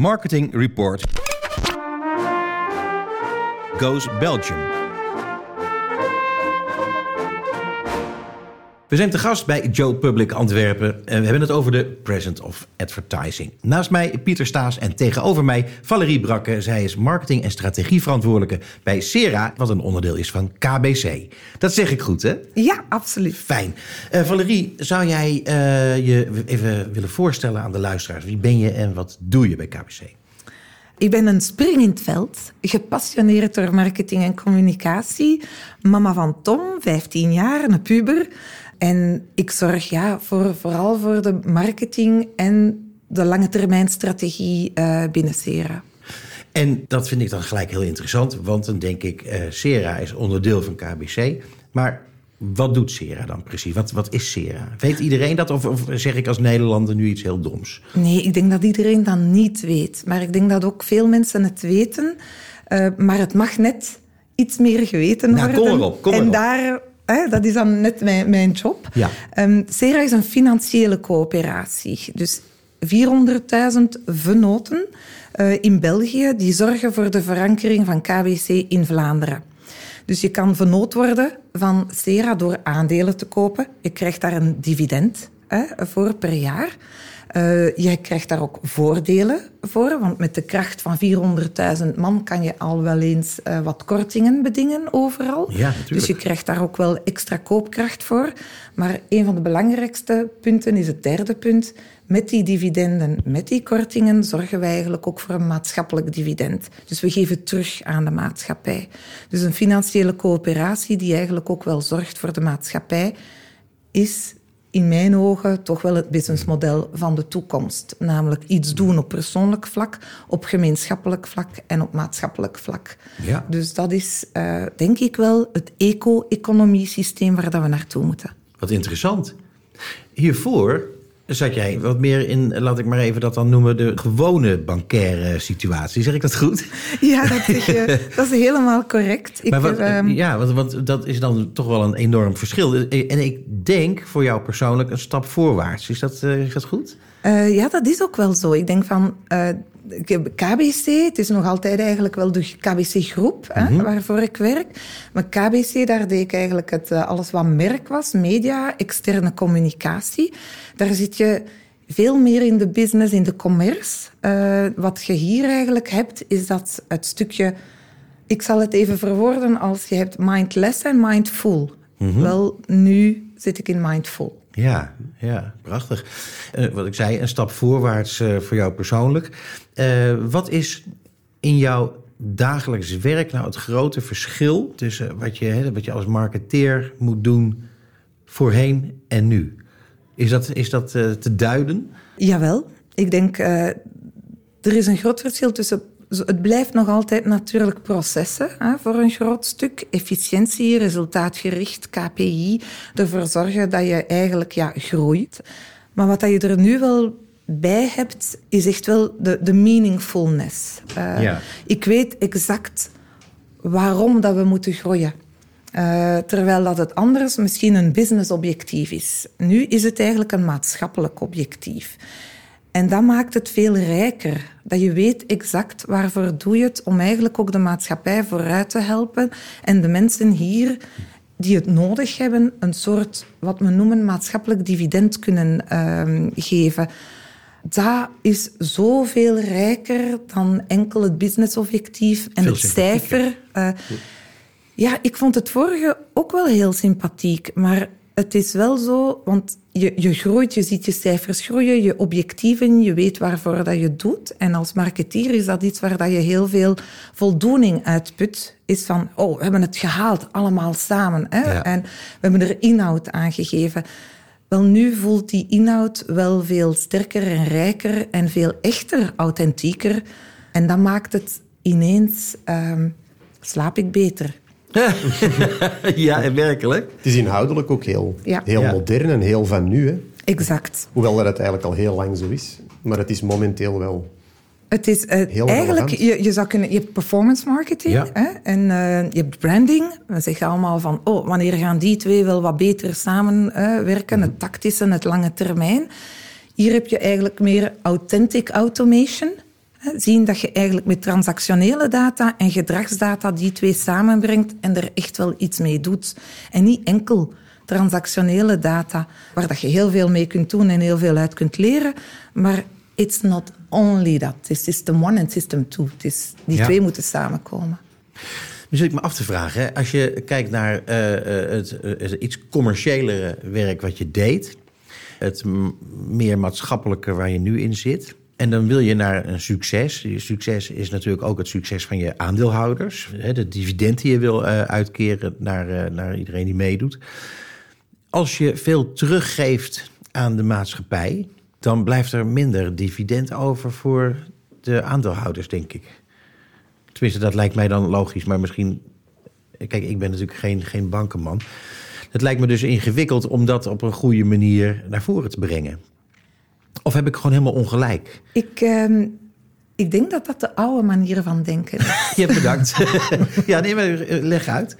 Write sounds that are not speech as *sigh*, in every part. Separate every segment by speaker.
Speaker 1: Marketing Report Goes Belgium. We zijn te gast bij Joe Public Antwerpen en we hebben het over de present of advertising. Naast mij Pieter Staes en tegenover mij Valerie Brakke. Zij is marketing- en strategieverantwoordelijke bij Sera, wat een onderdeel is van KBC. Dat zeg ik goed, hè?
Speaker 2: Ja, absoluut.
Speaker 1: Fijn. Uh, Valerie, zou jij uh, je even willen voorstellen aan de luisteraars? Wie ben je en wat doe je bij KBC?
Speaker 2: Ik ben een spring in het veld, gepassioneerd door marketing en communicatie. Mama van Tom, 15 jaar, een puber. En ik zorg ja, voor, vooral voor de marketing en de lange termijn strategie uh, binnen Sera.
Speaker 1: En dat vind ik dan gelijk heel interessant, want dan denk ik, uh, Sera is onderdeel van KBC. Maar wat doet Sera dan precies? Wat, wat is Sera? Weet iedereen dat of, of, zeg ik als Nederlander nu iets heel doms?
Speaker 2: Nee, ik denk dat iedereen dat niet weet. Maar ik denk dat ook veel mensen het weten. Uh, maar het mag net iets meer geweten
Speaker 1: nou,
Speaker 2: worden.
Speaker 1: Kom erop, kom
Speaker 2: en
Speaker 1: erop.
Speaker 2: daar Hè, dat is dan net mijn, mijn job.
Speaker 1: Ja.
Speaker 2: Um, Sera is een financiële coöperatie. Dus 400.000 venoten uh, in België die zorgen voor de verankering van KBC in Vlaanderen. Dus je kan vennoot worden van Sera door aandelen te kopen. Je krijgt daar een dividend hè, voor per jaar. Uh, je krijgt daar ook voordelen voor, want met de kracht van 400.000 man kan je al wel eens uh, wat kortingen bedingen overal.
Speaker 1: Ja,
Speaker 2: dus je krijgt daar ook wel extra koopkracht voor. Maar een van de belangrijkste punten is het derde punt. Met die dividenden, met die kortingen, zorgen wij eigenlijk ook voor een maatschappelijk dividend. Dus we geven terug aan de maatschappij. Dus een financiële coöperatie die eigenlijk ook wel zorgt voor de maatschappij, is in mijn ogen toch wel het businessmodel van de toekomst. Namelijk iets doen op persoonlijk vlak, op gemeenschappelijk vlak en op maatschappelijk vlak.
Speaker 1: Ja.
Speaker 2: Dus dat is, uh, denk ik wel, het eco-economie-systeem waar dat we naartoe moeten.
Speaker 1: Wat interessant. Hiervoor zat jij wat meer in, laat ik maar even dat dan noemen, de gewone bankaire situatie. Zeg ik dat goed?
Speaker 2: Ja, dat, zeg *laughs* je, dat is helemaal correct.
Speaker 1: Ik maar wat, heb, um... Ja, want, want, dat is dan toch wel een enorm verschil. En ik denk voor jou persoonlijk een stap voorwaarts. Is dat, uh, is dat goed?
Speaker 2: Ja, dat is ook wel zo. Ik denk van. KBC, het is nog altijd eigenlijk wel de KBC-groep mm -hmm. waarvoor ik werk. Maar KBC, daar deed ik eigenlijk het, uh, alles wat merk was, media, externe communicatie. Daar zit je veel meer in de business, in de commerce. Uh, wat je hier eigenlijk hebt, is dat het stukje... Ik zal het even verwoorden als je hebt mindless en mindful. Mm -hmm. Wel, nu zit ik in mindful.
Speaker 1: Ja, ja, prachtig. Uh, wat ik zei, een stap voorwaarts uh, voor jou persoonlijk. Uh, wat is in jouw dagelijks werk nou het grote verschil tussen wat je, hè, wat je als marketeer moet doen voorheen en nu? Is dat, is dat te duiden?
Speaker 2: Jawel. Ik denk, er is een groot verschil tussen het blijft nog altijd natuurlijk processen hè, voor een groot stuk. Efficiëntie, resultaatgericht, KPI. Ervoor zorgen dat je eigenlijk ja, groeit. Maar wat je er nu wel bij hebt, is echt wel de, de meaningfulness. Uh,
Speaker 1: ja.
Speaker 2: Ik weet exact waarom dat we moeten groeien. Uh, terwijl dat het anders misschien een businessobjectief is. Nu is het eigenlijk een maatschappelijk objectief. En dat maakt het veel rijker. Dat je weet exact waarvoor doe je het om eigenlijk ook de maatschappij vooruit te helpen en de mensen hier die het nodig hebben een soort wat we noemen maatschappelijk dividend kunnen uh, geven. Dat is zoveel rijker dan enkel het businessobjectief en
Speaker 1: Veel
Speaker 2: het cijfer. Uh, ja, ik vond het vorige ook wel heel sympathiek, maar het is wel zo, want je, je groeit, je ziet je cijfers groeien, je objectieven, je weet waarvoor dat je het doet. En als marketeer is dat iets waar dat je heel veel voldoening uitput. Is van, oh, we hebben het gehaald, allemaal samen. Hè?
Speaker 1: Ja.
Speaker 2: En we hebben er inhoud aan gegeven. Wel, nu voelt die inhoud wel veel sterker en rijker en veel echter, authentieker. En dat maakt het ineens, um, slaap ik beter. *laughs*
Speaker 1: ja, werkelijk.
Speaker 3: Het is inhoudelijk ook heel,
Speaker 2: Ja.
Speaker 3: heel
Speaker 1: Ja.
Speaker 3: modern en heel van nu. Hè?
Speaker 2: Exact.
Speaker 3: Hoewel dat het eigenlijk al heel lang zo is. Maar het is momenteel wel...
Speaker 2: Het is eh,
Speaker 3: Heel
Speaker 2: eigenlijk, je, je zou kunnen, je hebt performance marketing
Speaker 1: Ja.
Speaker 2: hè, en eh, je hebt branding. We zeggen allemaal van, oh, wanneer gaan die twee wel wat beter samenwerken?
Speaker 3: Mhm.
Speaker 2: Het tactische en het lange termijn. Hier heb je eigenlijk meer authentic automation. Zien dat je eigenlijk met transactionele data en gedragsdata die twee samenbrengt en er echt wel iets mee doet. En niet enkel transactionele data, waar dat je heel veel mee kunt doen en heel veel uit kunt leren. Maar it's not only that. Het is system one en system two. Het is, die
Speaker 1: Ja.
Speaker 2: twee moeten samenkomen.
Speaker 1: Nu zit ik me af te vragen, hè, als je kijkt naar eh, eh, het, eh, het iets commerciëlere werk wat je deed, het meer maatschappelijke waar je nu in zit, en dan wil je naar een succes. Je succes is natuurlijk ook het succes van je aandeelhouders, de dividend die je wil eh, uitkeren naar, eh, naar iedereen die meedoet. Als je veel teruggeeft aan de maatschappij, dan blijft er minder dividend over voor de aandeelhouders, denk ik. Tenminste, dat lijkt mij dan logisch, maar misschien. Kijk, ik ben natuurlijk geen, geen bankenman. Het lijkt me dus ingewikkeld om dat op een goede manier naar voren te brengen. Of heb ik gewoon helemaal ongelijk?
Speaker 2: Ik, ehm, ik denk dat dat de oude manier van denken is. *laughs*
Speaker 1: Je hebt bedankt. *laughs* ja, nee, maar eh, leg uit.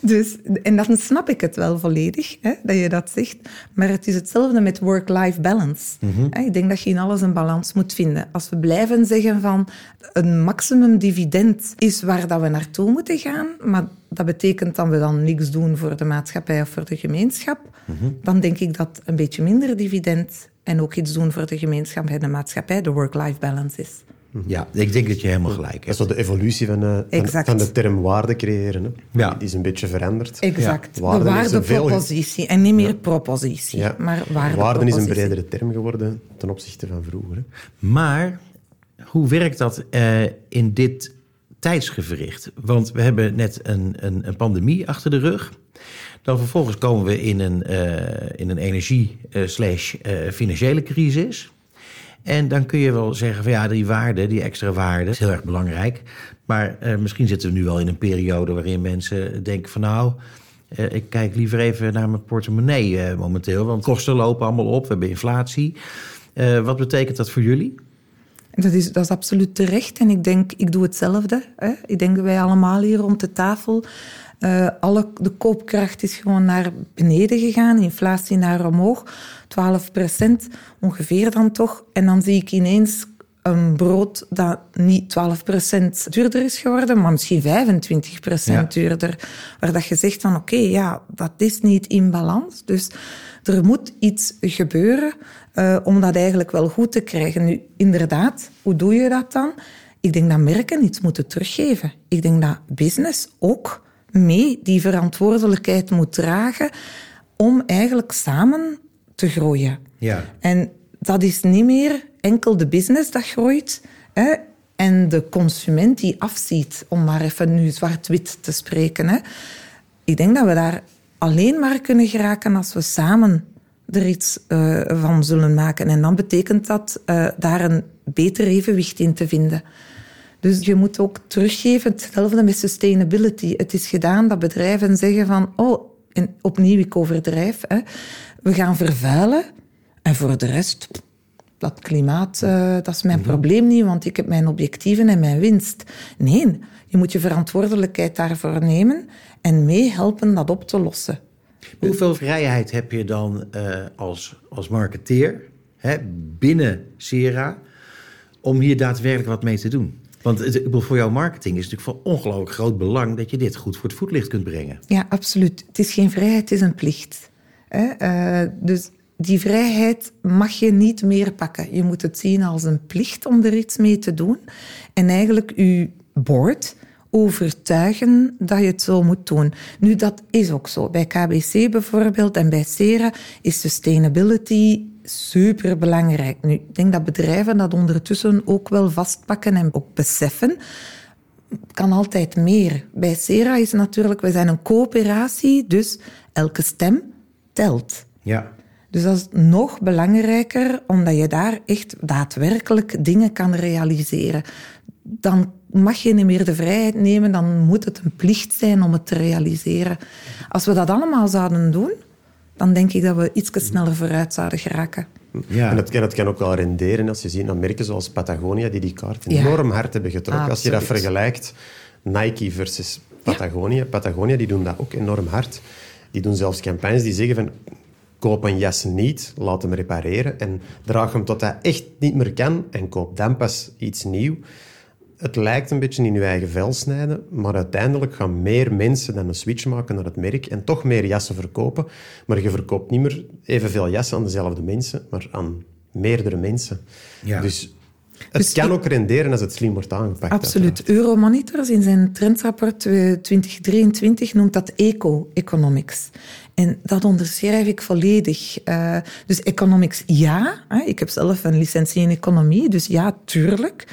Speaker 2: Dus, en dan snap ik het wel volledig, hè, dat je dat zegt. Maar het is hetzelfde met work-life balance. Hè, Ik denk dat je in alles een balans moet vinden. Als we blijven zeggen van een maximum dividend is waar dat we naartoe moeten gaan, maar dat betekent dat we dan niks doen voor de maatschappij of voor de gemeenschap, dan denk ik dat een beetje minder dividend en ook iets doen voor de gemeenschap en de maatschappij de work-life balance is.
Speaker 1: Ja, ik denk dat je helemaal gelijk
Speaker 3: Dat is
Speaker 1: hebt.
Speaker 3: de evolutie van, eh, van, de term waarde creëren. Hè.
Speaker 1: Ja.
Speaker 3: Die is een beetje veranderd.
Speaker 2: Exact.
Speaker 3: Ja, waarde
Speaker 2: de
Speaker 3: is een veel-
Speaker 2: waardepropositie en niet meer propositie,
Speaker 3: Ja.
Speaker 2: maar
Speaker 3: Waarde is
Speaker 2: waardepropositie.
Speaker 3: een bredere term geworden ten opzichte van vroeger. Hè.
Speaker 1: Maar hoe werkt dat eh, in dit tijdsgevricht? Want we hebben net een, een, een pandemie achter de rug. Dan vervolgens komen we in een, eh, in een energie-slash-financiële crisis. En dan kun je wel zeggen van ja, die waarde, die extra waarde, is heel erg belangrijk. Maar eh, misschien zitten we nu wel in een periode waarin mensen denken van nou, eh, ik kijk liever even naar mijn portemonnee eh, momenteel. Want kosten lopen allemaal op, we hebben inflatie. Eh, wat betekent dat voor jullie?
Speaker 2: Dat is, dat is absoluut terecht. En ik denk, ik doe hetzelfde. Hè. Ik denk wij allemaal hier rond de tafel. eh, alle, de koopkracht is gewoon naar beneden gegaan. Inflatie naar omhoog. 12 procent ongeveer dan toch. En dan zie ik ineens een brood dat niet 12 procent duurder is geworden, maar misschien 25 procent
Speaker 1: Ja.
Speaker 2: duurder. Waar dat je zegt van oké, ja, dat is niet in balans. Dus er moet iets gebeuren eh, om dat eigenlijk wel goed te krijgen. Nu, inderdaad, hoe doe je dat dan? Ik denk dat merken iets moeten teruggeven. Ik denk dat business ook mee die verantwoordelijkheid moet dragen om eigenlijk samen te groeien.
Speaker 1: Ja.
Speaker 2: En dat is niet meer enkel de business dat groeit hè, en de consument die afziet, om maar even nu zwart-wit te spreken. Ik denk dat we daar alleen maar kunnen geraken als we samen er iets eh, van zullen maken. En dan betekent dat eh, daar een beter evenwicht in te vinden. Dus je moet ook teruggeven, hetzelfde met sustainability. Het is gedaan dat bedrijven zeggen van, oh, en opnieuw ik overdrijf, hè, we gaan vervuilen en voor de rest, dat klimaat, eh, dat is mijn probleem niet, want ik heb mijn objectieven en mijn winst. Nee, je moet je verantwoordelijkheid daarvoor nemen en meehelpen dat op te lossen.
Speaker 1: Hoeveel vrijheid heb je dan eh, als, als marketeer hè, binnen Sera om hier daadwerkelijk wat mee te doen? Want het, voor jouw marketing is het natuurlijk van ongelooflijk groot belang dat je dit goed voor het voetlicht kunt brengen.
Speaker 2: Ja, absoluut. Het is geen vrijheid, het is een plicht. Hè? Eh, dus die vrijheid mag je niet meer pakken. Je moet het zien als een plicht om er iets mee te doen. En eigenlijk je board overtuigen dat je het zo moet doen. Nu, dat is ook zo. Bij KBC bijvoorbeeld en bij Sera is sustainability superbelangrijk. Nu, ik denk dat bedrijven dat ondertussen ook wel vastpakken en ook beseffen kan altijd meer. Bij Sera is natuurlijk, we zijn een coöperatie, dus elke stem telt.
Speaker 1: Ja.
Speaker 2: Dus dat is nog belangrijker, omdat je daar echt daadwerkelijk dingen kan realiseren. Dan mag je niet meer de vrijheid nemen, dan moet het een plicht zijn om het te realiseren. Als we dat allemaal zouden doen, dan denk ik dat we iets sneller vooruit zouden geraken.
Speaker 1: Ja.
Speaker 3: En dat, en dat kan ook wel renderen als je ziet naar merken zoals Patagonia, die die kaart
Speaker 2: Ja.
Speaker 3: enorm hard hebben getrokken. Als je dat vergelijkt, Nike versus Patagonia. Patagonia, die doen dat ook enorm hard. Die doen zelfs campagnes die zeggen van... koop een jas niet, laat hem repareren en draag hem tot hij echt niet meer kan en koop dan pas iets nieuw. Het lijkt een beetje in je eigen vel snijden, maar uiteindelijk gaan meer mensen dan een switch maken naar het merk en toch meer jassen verkopen. Maar je verkoopt niet meer evenveel jassen aan dezelfde mensen, maar aan meerdere mensen.
Speaker 1: Ja.
Speaker 3: Dus het
Speaker 2: Dus
Speaker 3: kan
Speaker 2: ik-
Speaker 3: ook renderen als het slim wordt aangepakt.
Speaker 2: Absoluut.
Speaker 3: uiteraard.
Speaker 2: Euromonitor in zijn trendrapport eh, 2023 noemt dat eco-economics. En dat onderschrijf ik volledig. Eh, dus economics, ja. Hè, ik heb zelf een licentie in economie, dus ja, tuurlijk.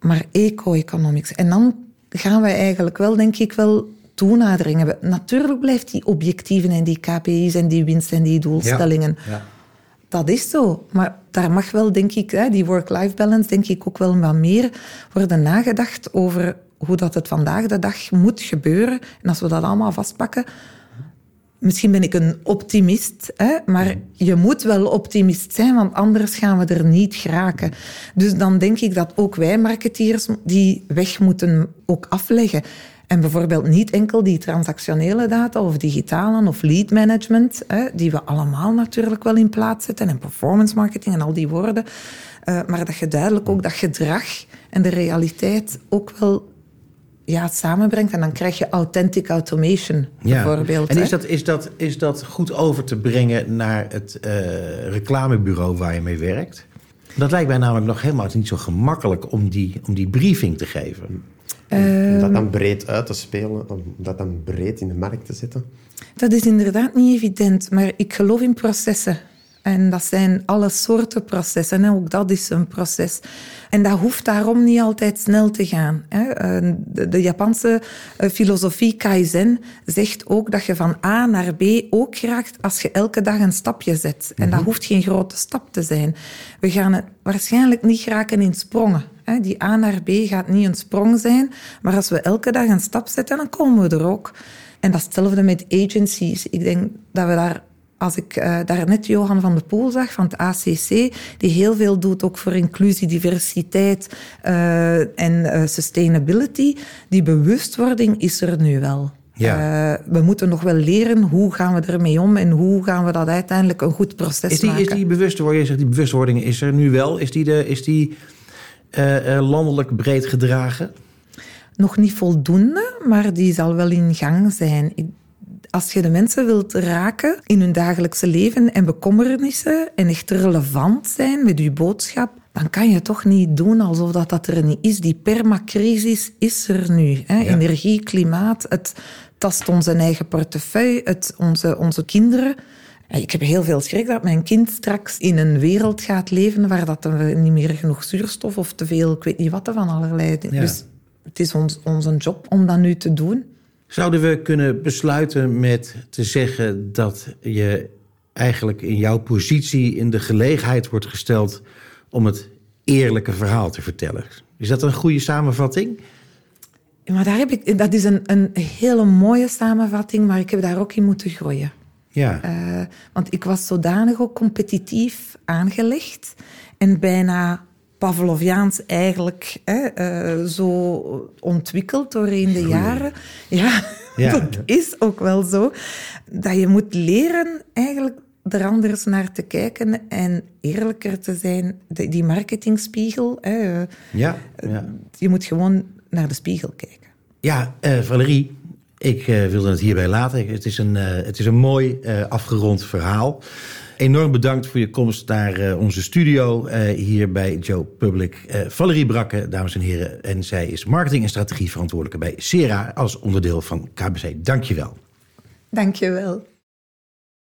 Speaker 2: Maar eco-economics. En dan gaan we eigenlijk wel, denk ik, wel toenadering hebben. Natuurlijk blijft die objectieven en die KPI's en die winst en die doelstellingen.
Speaker 1: Ja.
Speaker 2: Dat is zo. Maar daar mag wel, denk ik, die work-life balance, denk ik ook wel wat meer worden nagedacht over hoe dat het vandaag de dag moet gebeuren. En als we dat allemaal vastpakken, misschien ben ik een optimist, hè, maar je moet wel optimist zijn, want anders gaan we er niet geraken. Dus dan denk ik dat ook wij marketeers die weg moeten ook afleggen. En bijvoorbeeld niet enkel die transactionele data of digitale of lead management, hè, die we allemaal natuurlijk wel in plaats zetten, en performance marketing en al die woorden, eh, maar dat je duidelijk ook dat gedrag en de realiteit ook wel ja, samenbrengt. En dan krijg je authentic automation, bijvoorbeeld.
Speaker 1: En
Speaker 2: hè.
Speaker 1: is dat, is, dat, is dat goed over te brengen naar het eh, reclamebureau waar je mee werkt? Dat lijkt mij namelijk nog helemaal niet zo gemakkelijk om die, om die briefing te geven.
Speaker 3: Om dat dan breed uit te spelen, om dat dan breed in de markt te zetten.
Speaker 2: Dat is inderdaad niet evident, maar ik geloof in processen. En dat zijn alle soorten processen. En ook dat is een proces. En dat hoeft daarom niet altijd snel te gaan. hè. Eh, De, de Japanse eh, filosofie Kaizen zegt ook dat je van A naar B ook geraakt als je elke dag een stapje zet. En dat hoeft geen grote stap te zijn. We gaan het waarschijnlijk niet geraken in sprongen. Die A naar B gaat niet een sprong zijn. Maar als we elke dag een stap zetten, dan komen we er ook. En datzelfde met agencies. Ik denk dat we daar, als ik eh daar net Johan van de Poel zag van het ACC, die heel veel doet ook voor inclusie, diversiteit eh, en eh, sustainability, die bewustwording is er nu wel.
Speaker 1: Ja.
Speaker 2: Eh, we moeten nog wel leren hoe gaan we ermee om en hoe gaan we dat uiteindelijk een goed proces
Speaker 1: Is die,
Speaker 2: maken.
Speaker 1: is die bewustwording, zegt die bewustwording is er nu wel? Is die, de, is die eh, eh, landelijk breed gedragen?
Speaker 2: nog niet voldoende, maar die zal wel in gang zijn. Ik- Als je de mensen wilt raken in hun dagelijkse leven en bekommernissen en echt relevant zijn met je boodschap, dan kan je toch niet doen alsof dat, dat er niet is. Die permacrisis is er nu. Hè?
Speaker 1: Ja.
Speaker 2: Energie, klimaat, het tast onze eigen portefeuille, het, onze, onze kinderen. Ik heb heel veel schrik dat mijn kind straks in een wereld gaat leven waar dat er niet meer genoeg zuurstof of te veel, ik weet niet wat, van allerlei.
Speaker 1: Ja.
Speaker 2: Dus het is ons, onze job om dat nu te doen.
Speaker 1: Zouden we kunnen besluiten met te zeggen dat je eigenlijk in jouw positie in de gelegenheid wordt gesteld om het eerlijke verhaal te vertellen? Is dat een goede samenvatting?
Speaker 2: Maar daar heb ik, dat is een, een hele mooie samenvatting, maar ik heb daar ook in moeten groeien.
Speaker 1: Ja.
Speaker 2: Eh, want ik was zodanig ook competitief aangelegd en bijna Pavloviaans eigenlijk hè, eh, zo ontwikkeld doorheen de jaren. Ja, *laughs*
Speaker 1: Ja.
Speaker 2: dat is ook wel zo. Dat je moet leren eigenlijk er anders naar te kijken en eerlijker te zijn. De- die marketingspiegel, hè, eh,
Speaker 1: ja, ja.
Speaker 2: je moet gewoon naar de spiegel kijken.
Speaker 1: Ja, eh, Valerie, ik eh, wilde het hierbij laten. Het is een, het is een mooi afgerond verhaal. Enorm bedankt voor je komst naar eh, onze studio eh, hier bij Joe Public. Eh, Valerie Brakke, dames en heren. En zij is marketing- en strategieverantwoordelijke bij Sera als onderdeel van KBC. Dank je